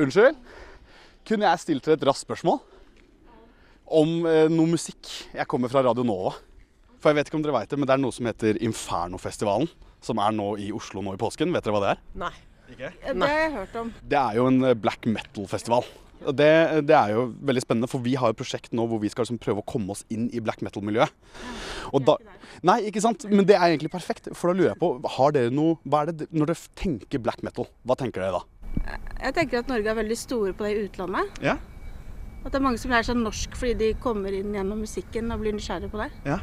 Unnskyld? Kunne jeg stilt dere et raskt spørsmål? Om eh, noe musikk. Jeg kommer fra Radio Nova. For jeg vet ikke om dere vet det, men det er noe som heter Infernofestivalen. Som er nå i Oslo nå i påsken. Vet dere hva det er? Nei. Ikke? det har jeg hørt om. Det er jo en eh, black metal-festival. Det, det er jo veldig spennende, for vi har et prosjekt nå hvor vi skal liksom prøve å komme oss inn i black metal-miljøet. Nei, ikke sant? Men det er egentlig perfekt. For da lurer jeg på, har dere noe hva er det, Når dere tenker black metal, hva tenker dere da? Jeg tenker at Norge er veldig store på det i utlandet. Ja. At det er mange som lærer seg norsk fordi de kommer inn gjennom musikken og blir nysgjerrige på det. Ja.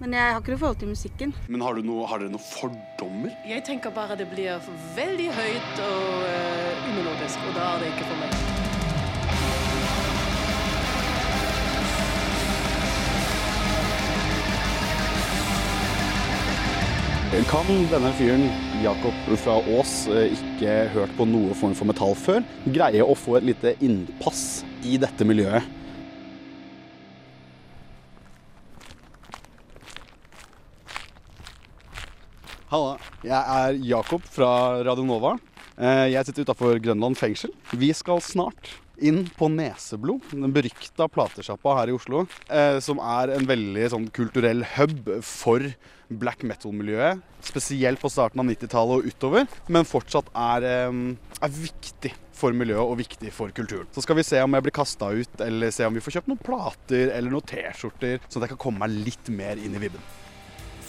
Men jeg har ikke noe forhold til musikken. Men har, du noe, har dere noen fordommer? Jeg tenker bare det blir veldig høyt og uh, umelodisk, og da er det ikke for meg. Kan denne fyren, Jakob fra Ås, eh, ikke hørt på noe form for metall før, greie å få et lite innpass i dette miljøet? Halla, jeg er Jakob fra Radio Nova. Eh, Jeg sitter utafor Grønland fengsel. Vi skal snart inn på Neseblod, den berykta platesjappa her i Oslo. eh, Som er en veldig sånn kulturell hub for black metal-miljøet. Spesielt på starten av 90-tallet og utover, men fortsatt er, eh, er viktig for miljøet og viktig for kulturen. Så skal vi se om jeg blir kasta ut, eller se om vi får kjøpt noen plater eller noen T-skjorter, sånn at jeg kan komme meg litt mer inn i vibben.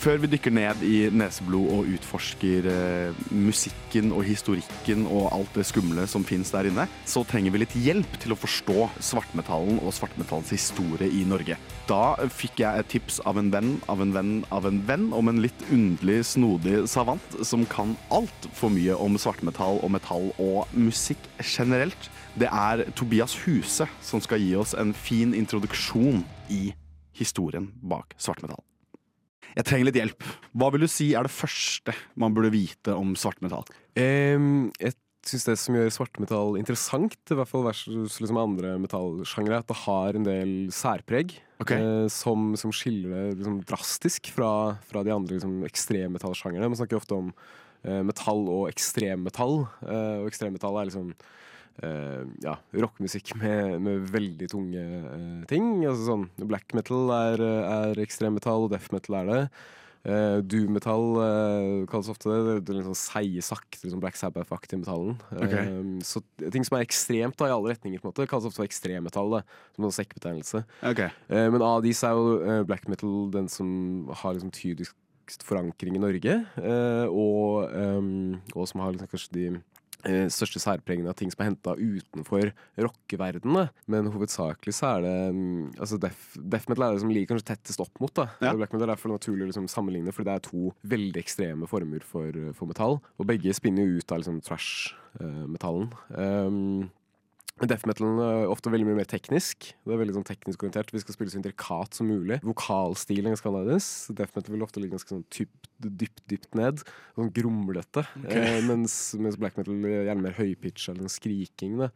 Før vi dykker ned i neseblod og utforsker eh, musikken og historikken og alt det skumle som fins der inne, så trenger vi litt hjelp til å forstå svartmetallen og svartmetallens historie i Norge. Da fikk jeg et tips av en venn av en venn av en venn om en litt underlig, snodig savant som kan altfor mye om svartmetall og metall og musikk generelt. Det er Tobias Huse som skal gi oss en fin introduksjon i historien bak svartmetall. Jeg trenger litt hjelp. Hva vil du si er det første man burde vite om svartmetall? Um, jeg syns det som gjør svartmetall interessant, i hvert fall versus liksom andre metallsjangre, er at det har en del særpreg. okay. eh, som, som skiller det liksom drastisk fra, fra de andre liksom, ekstremmetallsjangrene. Man snakker ofte om eh, metall og ekstremmetall. Eh, og ekstremmetall er liksom ja, rockemusikk med, med veldig tunge eh, ting. Altså sånn, black metal er, er ekstremmetall, og death metal er det. Uh, Doom-metall uh, kalles ofte det. Det, det er litt sånn seige, sakte liksom Black Sabbath-aktig metallen. Okay. Uh, så ting som er ekstremt da, i alle retninger, på en måte kalles ofte ekstremmetall. da, Som en sekkbetegnelse. Okay. Uh, men av disse er jo eh, black metal den som har liksom tydeligst forankring i Norge. eh, og, um, og som har liksom kanskje de eh, største særpregene av ting som er henta utenfor rockeverdenen. Men hovedsakelig så er det mm, altså death, death metal er det som ligger kanskje tettest opp mot. da Ja. Black metal er derfor naturlig å liksom sammenligne, fordi det er to veldig ekstreme former for, for metall. Og begge spinner jo ut av liksom trash-metallen. Um, Death metal er ofte veldig mye mer teknisk. Det er veldig sånn teknisk orientert Vi skal spille så intrikat som mulig. Vokalstilen er ganske annerledes. Death metal vil ofte ligge ganske sånn dypt, dypt, dypt ned. Sånn grumlete. Eh, mens, mens black metal er gjerne mer høypitch eller sånn skriking. Da.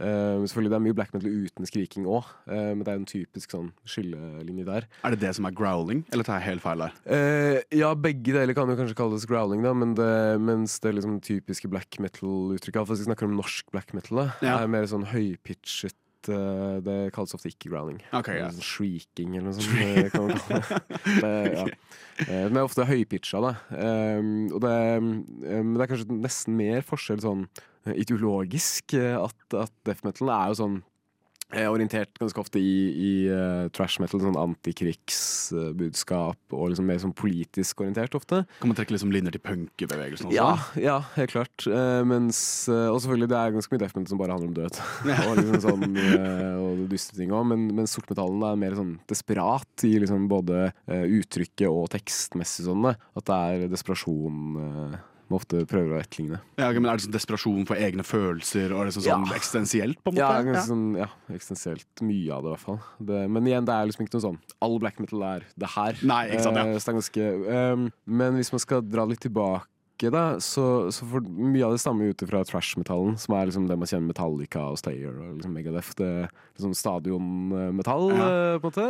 Eh, men selvfølgelig det er mye black metal uten skriking òg, uh, men det er en typisk sånn skillelinje der. Er det det som er growling, eller tar jeg helt feil der? Uh, ja, begge deler kan jo kanskje kalles growling, da, men det, mens det liksom typiske black metal-uttrykket, iallfall hvis vi snakker om norsk black metal, Ja. er mer sånn høypitchet eh, Det kalles ofte ikke growling. Ok, ja. Sånn Shrieking eller noe sånt. eh, kan man kalle det. det ja. Den er ofte høypitcha, da. Um, og det, um, det er kanskje nesten mer forskjell sånn eh, ideologisk. eh, At, at death metal er jo sånn eh, orientert ganske ofte i, i uh, trash metal, sånn antikrigsbudskap, og liksom mer sånn politisk orientert ofte. Kan man trekke liksom linjer til punkebevegelsen også? Ja, ja, helt klart. Uh, mens, eh, og selvfølgelig det er ganske mye death metal som bare handler om død. og liksom sånn, eh, og dystre ting òg. Men, men sortmetallen er mer sånn desperat i liksom både eh, uttrykket og tekstmessig sånn. At det er desperasjon eh, man ofte prøver å etterligne. Ja, okay, men Er det sånn desperasjon for egne følelser og er det sånn Ja. eksistensielt? på en måte? Ja, ja. sånn, ja, eksistensielt mye av det, i hvert fall. Det, men igjen, det er liksom ikke noe sånn All black metal er det her. Nei, ikke sant, ja. Eh, ganske, um, men hvis man skal dra litt tilbake da, så, så for mye av det stammer jo ut fra trash-metallen, som er liksom det man kjenner Metallica og Stayer og liksom Megadeth. Det liksom stadionmetall, Ja. eh, på en måte.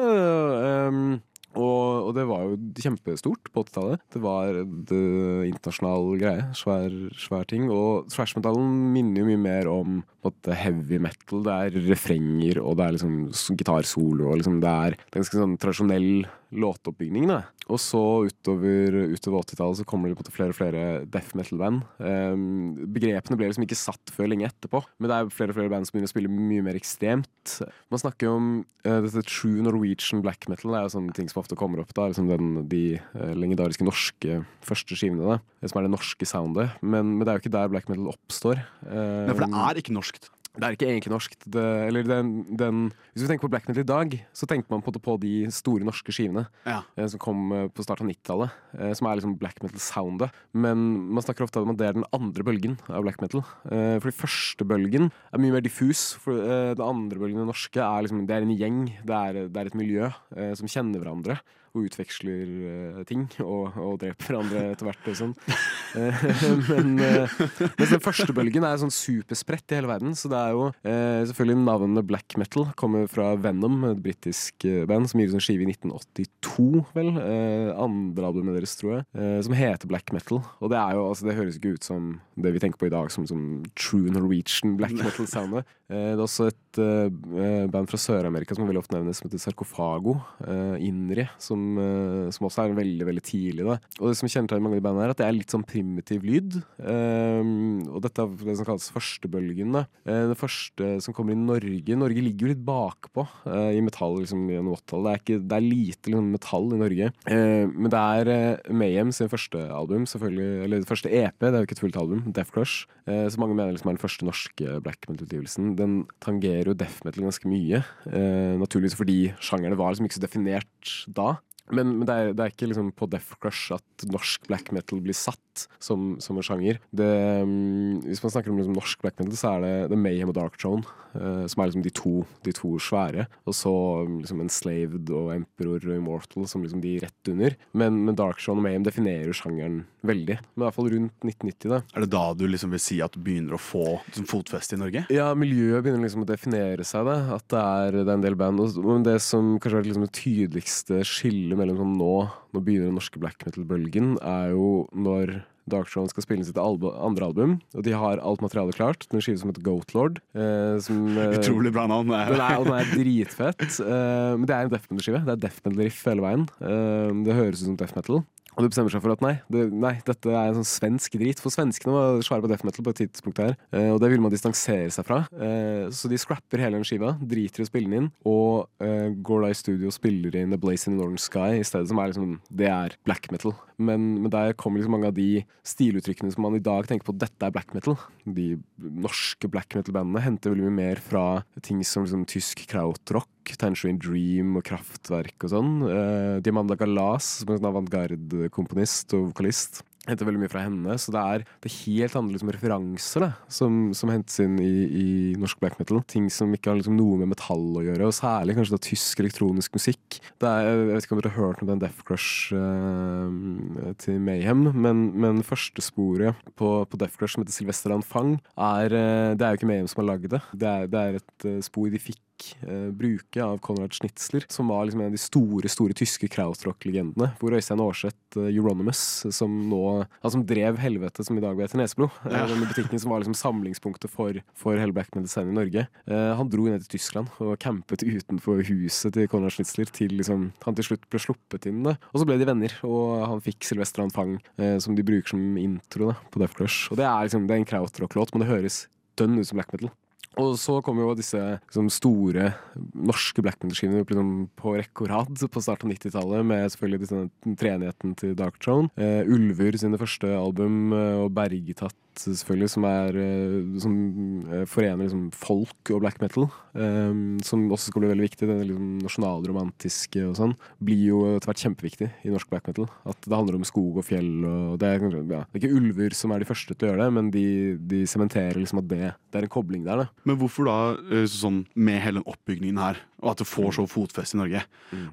Ehm, Og, og det var jo kjempestort på 80-tallet. Det var uh, internasjonal greie. Svær, svær ting. Og thrash-metallen minner jo mye mer om en måte, heavy metal. Det er refrenger, og det er liksom gitarsolo, og liksom det er, det ganske sånn tradisjonell låteoppbygning. Da. Og så utover, utover 80-tallet så kommer det på en måte flere og flere death metal-band. Um, begrepene ble liksom ikke satt før lenge etterpå, men det er flere og flere band som begynner å spille mye mer ekstremt. Man snakker jo om uh, dette true Norwegian black metal. Det er jo sånne ting som ofte kommer opp da, liksom den, de eh, legendariske norske første skivene, da, som er det norske soundet. Men, men det er jo ikke der black metal oppstår. Nei, for det Um, er ikke norskt. Det er ikke egentlig norsk. Det, eller den, den, hvis vi tenker på black metal i dag, så tenker man på, på de store norske skivene Ja. eh, som kom eh, på starten av 90-tallet, eh, som er liksom black metal-soundet. Men man snakker ofte om at det er den andre bølgen av black metal. Eh, for den første bølgen er mye mer diffus. For eh, den andre bølgen, den norske, er liksom, det er en gjeng. Det er, det er et miljø eh, som kjenner hverandre. Og utveksler eh, ting, og, og dreper hverandre etter hvert og sånn. Eh, men eh, mens den første bølgen er sånn superspredt i hele verden. Så det er jo selvfølgelig navnet black metal kommer fra Venom, et britisk band som gir ut en skive i 1982, vel. Andre albumet deres, tror jeg. Som heter black metal. Og det er jo, altså det høres ikke ut som det vi tenker på i dag, som, som true Norwegian black metal-soundet. Det er også et eh, band fra Sør-Amerika som veldig ofte nevnes, som heter Sarkofago. Uh, Inri, som, uh, som også er veldig veldig tidlig. Da. Og det som kjennetegner mange av de bandene, er at det er litt sånn primitiv lyd. Og dette er det som kalles førstebølgen. Da. Det første som kommer i Norge Norge ligger jo litt bakpå i metall liksom, i 80-tallet. Det, er ikke- det er lite liksom, metall i Norge. Men det er Mayhem sin første album, selvfølgelig, eller første EP, det er jo ikke et fullt album, Death Crush, som mange mener liksom er den første norske black metal-utgivelsen. Den tangerer jo death metal ganske mye. Eh, naturligvis fordi sjangerne var liksom ikke så definert da. Men, men det, er, det er ikke liksom på Death Crush at norsk black metal blir satt som, som en sjanger. Det, mm, hvis man snakker om liksom norsk black metal, så er det, det Mayhem og Dark Throne, uh, som er liksom de to, de to svære. Og så mm, liksom Enslaved og Emperor og Immortal som liksom de rett under. Men, men Dark Throne og Mayhem definerer sjangeren veldig. Men i hvert fall rundt 1990, da. Er det da du liksom vil si at du begynner å få liksom, fotfeste i Norge? Ja, miljøet begynner liksom å definere seg, Da. At det er, det er en del band. Og men det som kanskje er liksom det tydeligste skillet mellom sånn nå, nå begynner den norske black metal-bølgen, er jo når Dark Throne skal spille sitt albu andre album, og de har alt materialet klart. Den skive som heter Goatlord. Eh, som, eh, Utrolig bra navn. den er, og den er dritfett. eh, men det er en death metal-skive. Det er death metal-riff hele veien. Eh, det høres ut som death metal. Og du bestemmer seg for at nei, det, nei, dette er en sånn svensk drit. For svenskene var svære på death metal på et tidspunkt her, eh, og det vil man distansere seg fra. Eh, så de scrapper hele den skiva, driter i å spille den inn, og eh, går da i studio og spiller inn The Blaze in the Northern Sky i stedet, som er liksom Det er black metal. Men, men der kommer liksom mange av de stiluttrykkene som man i dag tenker på dette er black metal. De norske black metal-bandene henter veldig mye mer fra ting som liksom tysk krautrock, Tangerine Dream og Kraftverk og sånn. Uh, Diamanda Galas, som er en avantgarde-komponist og vokalist, henter veldig mye fra henne. Så det er, det er helt andre liksom, referanser da, som, som hentes inn i, i norsk black metal. Ting som ikke har liksom, noe med metall å gjøre, og særlig kanskje da tysk elektronisk musikk. Er, jeg vet ikke om dere har hørt om den Death Crush uh, til Mayhem, men, men første sporet på, på Death Crush som heter Sylvester Anfang, er, uh, det er jo ikke Mayhem som har lagd det. Det er, det er et spor de fikk eh, bruke av Konrad Schnitzler, som var liksom en av de store store tyske krautrock-legendene. Hvor Øystein Aarseth, uh, Euronymous, som nå Han som drev Helvete, som i dag heter Nesebro, eh, Ja. denne butikken som var liksom samlingspunktet for, for hele black metal-scenen i Norge, eh, han dro ned til Tyskland og campet utenfor huset til Konrad Schnitzler til liksom, han til slutt ble sluppet inn. Da. Og så ble de venner, og han fikk Sylvester Anfang, eh, som de bruker som intro da, på Death Crush. Og det er liksom, det er en krautrock-låt, men det høres dønn ut som black metal. Og så kom jo disse liksom, store norske black metal-skivene liksom, på rekke og rad på starten av 90-tallet, med selvfølgelig treenigheten til Dark Throne. Uh, Ulver sine første album, uh, og Bergetatt selvfølgelig, som, er, eh, som forener liksom, folk og black metal. Um, som også skal bli veldig viktig. Det liksom, nasjonalromantiske og sånn blir jo etter hvert kjempeviktig i norsk black metal. At det handler om skog og fjell. Og det, er, ja, det er ikke ulver som er de første til å gjøre det, men de, sementerer liksom at det, det er en kobling der. Da. Men hvorfor da, sånn med hele den oppbygningen her, er og at det får så fotfeste i Norge.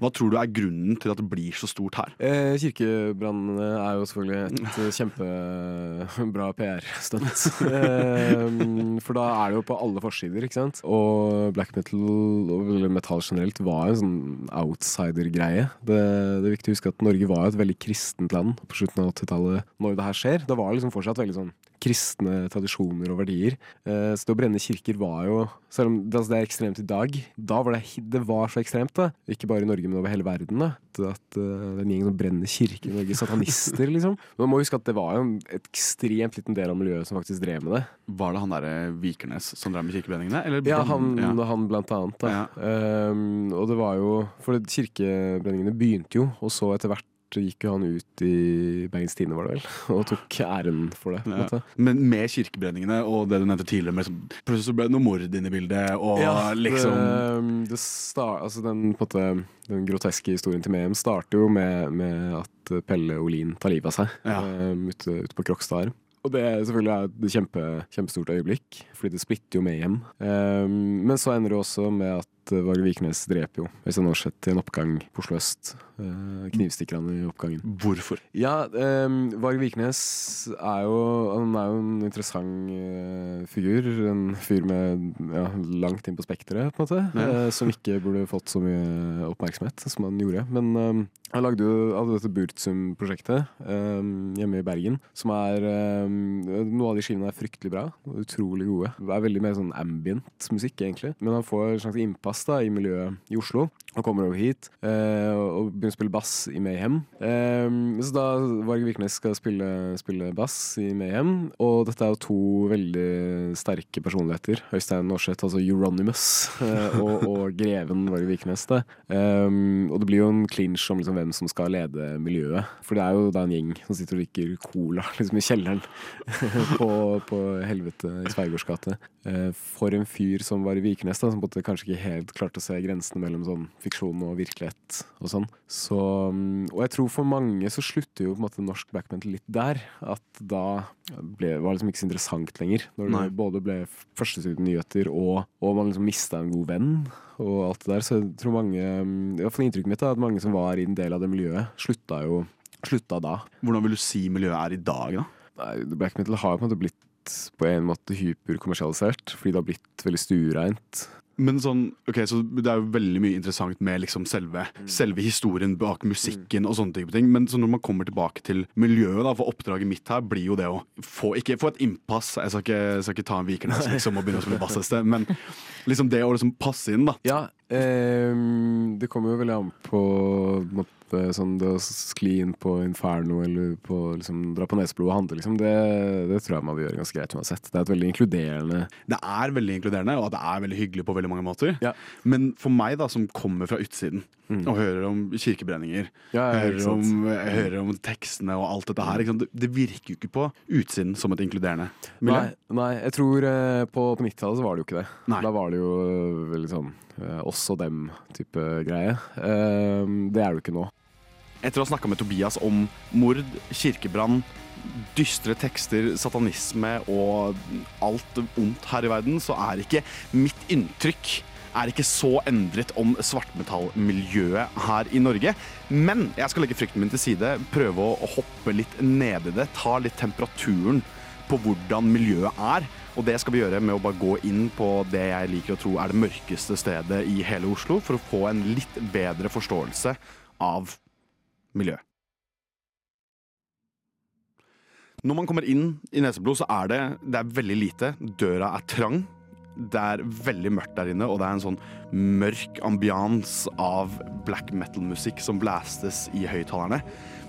Hva tror du er grunnen til at det blir så stort her? Eh, kirkebrannene er jo selvfølgelig et eh, kjempebra PR-stunt. eh, for da er det jo på alle forsider, ikke sant. Og black metal og eller metal generelt var en sånn outsider-greie. Det, det er viktig å huske at Norge var et veldig kristent land på slutten av 80-tallet når det her skjer. Det var liksom fortsatt veldig sånn kristne tradisjoner og verdier. Eh, så det å brenne kirker var jo Selv om altså det er ekstremt i dag, da var det, det var så ekstremt. da Ikke bare i Norge, men over hele verden. da At, uh, eh, det er en gjeng som brenner kirker i Norge. Satanister, liksom. Men man må huske at det var jo en ekstremt liten del av miljøet som faktisk drev med det. Var det han derre Vikernes som drev med kirkebrenningene? Eller Ja, han, ja. han blant annet. Da. Ja. Um, og det var jo For kirkebrenningene begynte jo, og så etter hvert gikk jo han ut i Bergens Tidende, var det vel, og tok æren for det. Ja. Men med kirkebrenningene og det du nevnte tidligere, med liksom, plutselig så ble det noe mord inne i bildet, og liksom det, det start, altså den, måte, den groteske historien til Mehem starter jo med, med at Pelle Olin tar livet av seg Ja. ehm, ute, ute på Krokstad her. Og det er selvfølgelig er et kjempe, kjempestort øyeblikk, fordi det splitter jo Mayhem. Ehm, men så ender det også med at eh, Varg Viknes dreper jo Øystein Aarseth i en oppgang på Oslo øst. Uh, knivstikker han i oppgangen. Hvorfor? Ja, um, Varg Viknes er jo, han er jo en interessant eh, figur. En fyr med ja, langt inn på spekteret, på en måte. Ja. eh, som ikke burde fått så mye oppmerksomhet som han gjorde. Men um, han lagde jo hadde dette Burtsum-prosjektet um, hjemme i Bergen, som er um, Noe av de skivene er fryktelig bra. Utrolig gode. Det er veldig mer sånn ambient musikk, egentlig. Men han får en slags innpass da i miljøet i Oslo. Og kommer over hit eh, og begynner å spille bass i Mayhem. Eh, så da Varg Vikernes skal spille, spille bass i Mayhem, og dette er jo to veldig sterke personligheter. Øystein Aarseth, altså Euronymous, eh, og, og greven Varg Vikernes. Da. Eh, og det blir jo en clinch om liksom, hvem som skal lede miljøet. For det er jo da en gjeng som sitter og drikker cola liksom i kjelleren på, på helvete i Sveigårds gate. Eh, for en fyr som Varg Viknes, da, som på en måte kanskje ikke helt klarte å se grensene mellom sånn fiksjon og virkelighet og sånn. Så, mm, og jeg tror for mange så slutter jo på en måte norsk backmental litt der. At da ble, var liksom ikke så interessant lenger. Når det både ble førstesidenyheter og, og man liksom mista en god venn. Og alt det der, så jeg tror mange mm, I hvert fall inntrykket mitt er at mange som var i en del av det miljøet, slutta jo slutta da. Hvordan vil du si miljøet er i dag, da? Nei, black metal har på en måte blitt på en måte hyperkommersialisert, fordi det har blitt veldig stuereint. Men sånn, ok, så Det er jo veldig mye interessant med liksom selve, selve historien bak musikken og sånne type ting. Men så når man kommer tilbake til miljøet, da, for oppdraget mitt her blir jo det å få Ikke få et innpass, jeg skal ikke, skal ikke ta en Vikernes liksom, og begynne å spille bass et sted, men liksom det å liksom passe inn, da. Ja, eh, det kommer jo veldig an på, på en sånn det å skli inn på Inferno eller på, liksom, dra på Nesblod og handle, liksom, det, det tror jeg man vil gjøre ganske greit uansett. Det er et veldig inkluderende Det er veldig inkluderende, og det er veldig hyggelig på veldig mange måter. Ja. Men for meg, da, som kommer fra utsiden og hører om kirkebrenninger, Ja, hører, om, hører om tekstene og alt dette her? Det, det virker jo ikke på utsiden som et inkluderende miljø. Nei, nei, jeg tror eh, på, på 90-tallet så var det jo ikke det. Nei. Da var det jo eh, veldig sånn eh, oss og dem-type greie. Ehm, det er det jo ikke nå. Etter å ha snakka med Tobias om mord, kirkebrann, dystre tekster, satanisme og alt ondt her i verden, så er ikke mitt inntrykk er ikke så endret om svartmetallmiljøet her i Norge. Men jeg skal legge frykten min til side, prøve å hoppe litt ned i det, ta litt temperaturen på hvordan miljøet er. Og det skal vi gjøre med å bare gå inn på det jeg liker å tro er det mørkeste stedet i hele Oslo, for å få en litt bedre forståelse av miljøet. Når man kommer inn i Neseblod, så er det, det er veldig lite. Døra er trang. Det er veldig mørkt der inne, og det er en sånn mørk ambians av black metal-musikk som blastes i høyttalerne.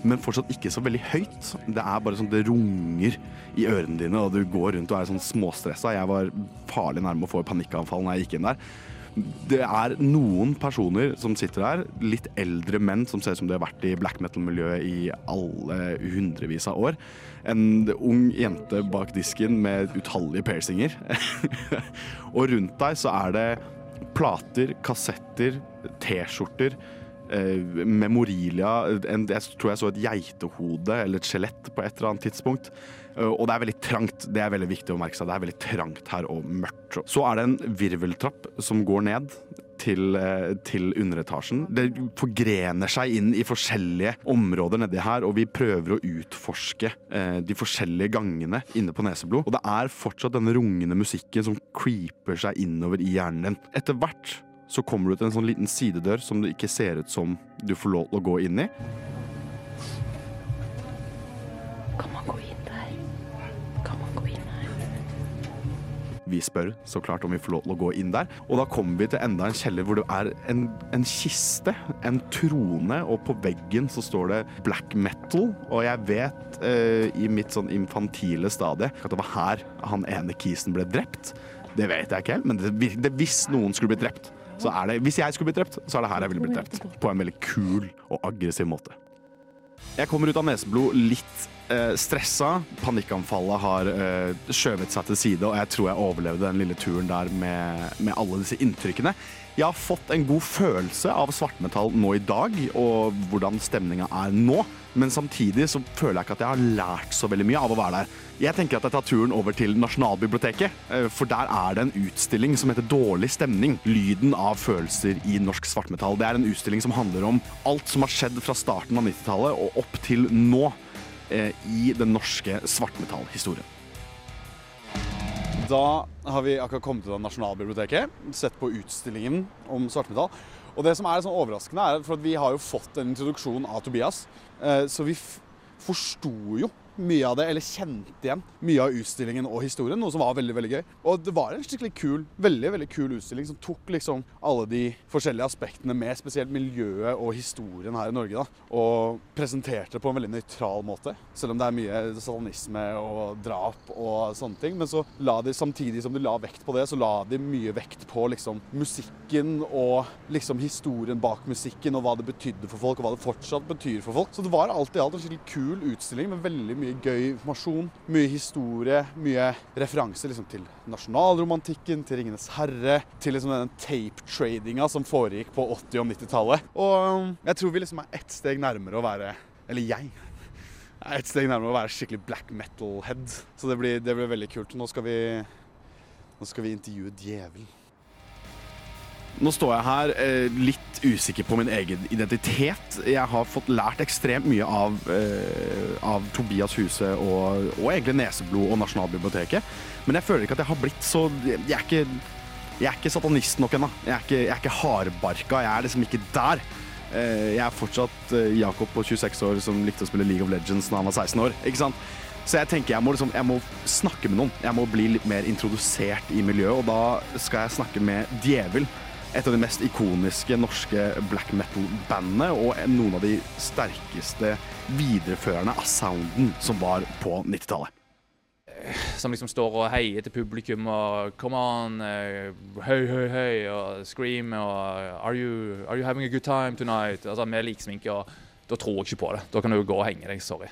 Men fortsatt ikke så veldig høyt. Det er bare sånn det runger i ørene dine, og du går rundt og er sånn småstressa. Jeg var farlig nærme å få panikkanfall når jeg gikk inn der. Det er noen personer som sitter her, litt eldre menn som ser ut som de har vært i black metal-miljøet i alle hundrevis av år. En ung jente bak disken med utallige piercinger. og rundt deg så er det plater, kassetter, T-skjorter. Eh, memorilia Jeg tror jeg så et geitehode eller et skjelett på et eller annet tidspunkt. Eh, og det er veldig trangt. Det er veldig viktig å merke seg. Det er veldig trangt her og mørkt. Så er det en virveltrapp som går ned til, eh, til underetasjen. Det forgrener seg inn i forskjellige områder nedi her, og vi prøver å utforske eh, de forskjellige gangene inne på Neseblod. Og det er fortsatt denne rungende musikken som creeper seg innover i hjernen din. Etter hvert så kommer du til en sånn liten sidedør som det ikke ser ut som du får lov til å gå inn i. Vi spør så klart om vi får lov til å gå inn der. Og da kommer vi til enda en kjeller hvor det er en, en kiste, en trone, og på veggen så står det black metal. Og jeg vet eh, i mitt sånn infantile stadie at det var her han ene kisen ble drept. Det vet jeg ikke helt, men det, det, hvis noen skulle blitt drept, så er det Hvis jeg skulle blitt drept, så er det her jeg ville blitt drept. På en veldig kul og aggressiv måte. Jeg kommer ut av neseblod litt eh, stressa. Panikkanfallet har eh, skjøvet seg til side, og jeg tror jeg overlevde den lille turen der med, med alle disse inntrykkene. Jeg har fått en god følelse av svartmetall nå i dag, og hvordan stemninga er nå. Men samtidig så føler jeg ikke at jeg har lært så veldig mye av å være der. Jeg tenker at jeg tar turen over til Nasjonalbiblioteket, eh, for der er det en utstilling som heter Dårlig stemning. Lyden av følelser i norsk svartmetall. Det er en utstilling som handler om alt som har skjedd fra starten av 90-tallet og opp til nå eh, i den norske svartmetallhistorien. Da har vi akkurat kommet til Nasjonalbiblioteket, sett på utstillingen om svartmetall. Og det som er sånn overraskende, er for at vi har jo fått en introduksjon av Tobias. eh, Så vi forsto jo mye av det, eller kjente igjen mye av utstillingen og historien, noe som var veldig veldig gøy. Og det var en skikkelig kul, veldig veldig kul utstilling som tok liksom alle de forskjellige aspektene med, spesielt miljøet og historien her i Norge, da, og presenterte det på en veldig nøytral måte. Selv om det er mye satanisme og drap og sånne ting. Men så la de, samtidig som de la vekt på det, så la de mye vekt på liksom musikken og liksom historien bak musikken, og hva det betydde for folk, og hva det fortsatt betyr for folk. Så det var alt i alt en skikkelig kul utstilling med veldig mye gøy informasjon, mye historie, mye referanser liksom til nasjonalromantikken, til Ringenes herre, til liksom den tape-tradinga som foregikk på 80- og 90-tallet. Og um, jeg tror vi liksom er ett steg nærmere å være Eller jeg er ett steg nærmere å være skikkelig black metal-head. Så det blir, det blir veldig kult. Nå skal vi, nå skal vi intervjue djevelen. Nå står jeg her eh, litt usikker på min egen identitet. Jeg har fått lært ekstremt mye av, eh, av Tobias Huse og, og egentlig Neseblod og Nasjonalbiblioteket. Men jeg føler ikke at jeg har blitt så Jeg er ikke, jeg er ikke satanist nok ennå. Jeg, er ikke- jeg er ikke hardbarka. Jeg er liksom ikke der. Eh, jeg er fortsatt eh, Jakob på 26 år som likte å spille League of Legends da han var 16 år. Ikke sant? Så jeg tenker jeg må, liksom, jeg må snakke med noen. Jeg må bli litt mer introdusert i miljøet, og da skal jeg snakke med Djevel. Et av de mest ikoniske norske black metal-bandene, og noen av de sterkeste videreførerne av sounden som var på 90-tallet. som liksom står og heier til publikum og 'come on', eh, høy, høy, høy, og scream og are you, 'are you having a good time tonight'? Altså med liksminke, og da tror jeg ikke på det. Da kan du gå og henge deg, sorry.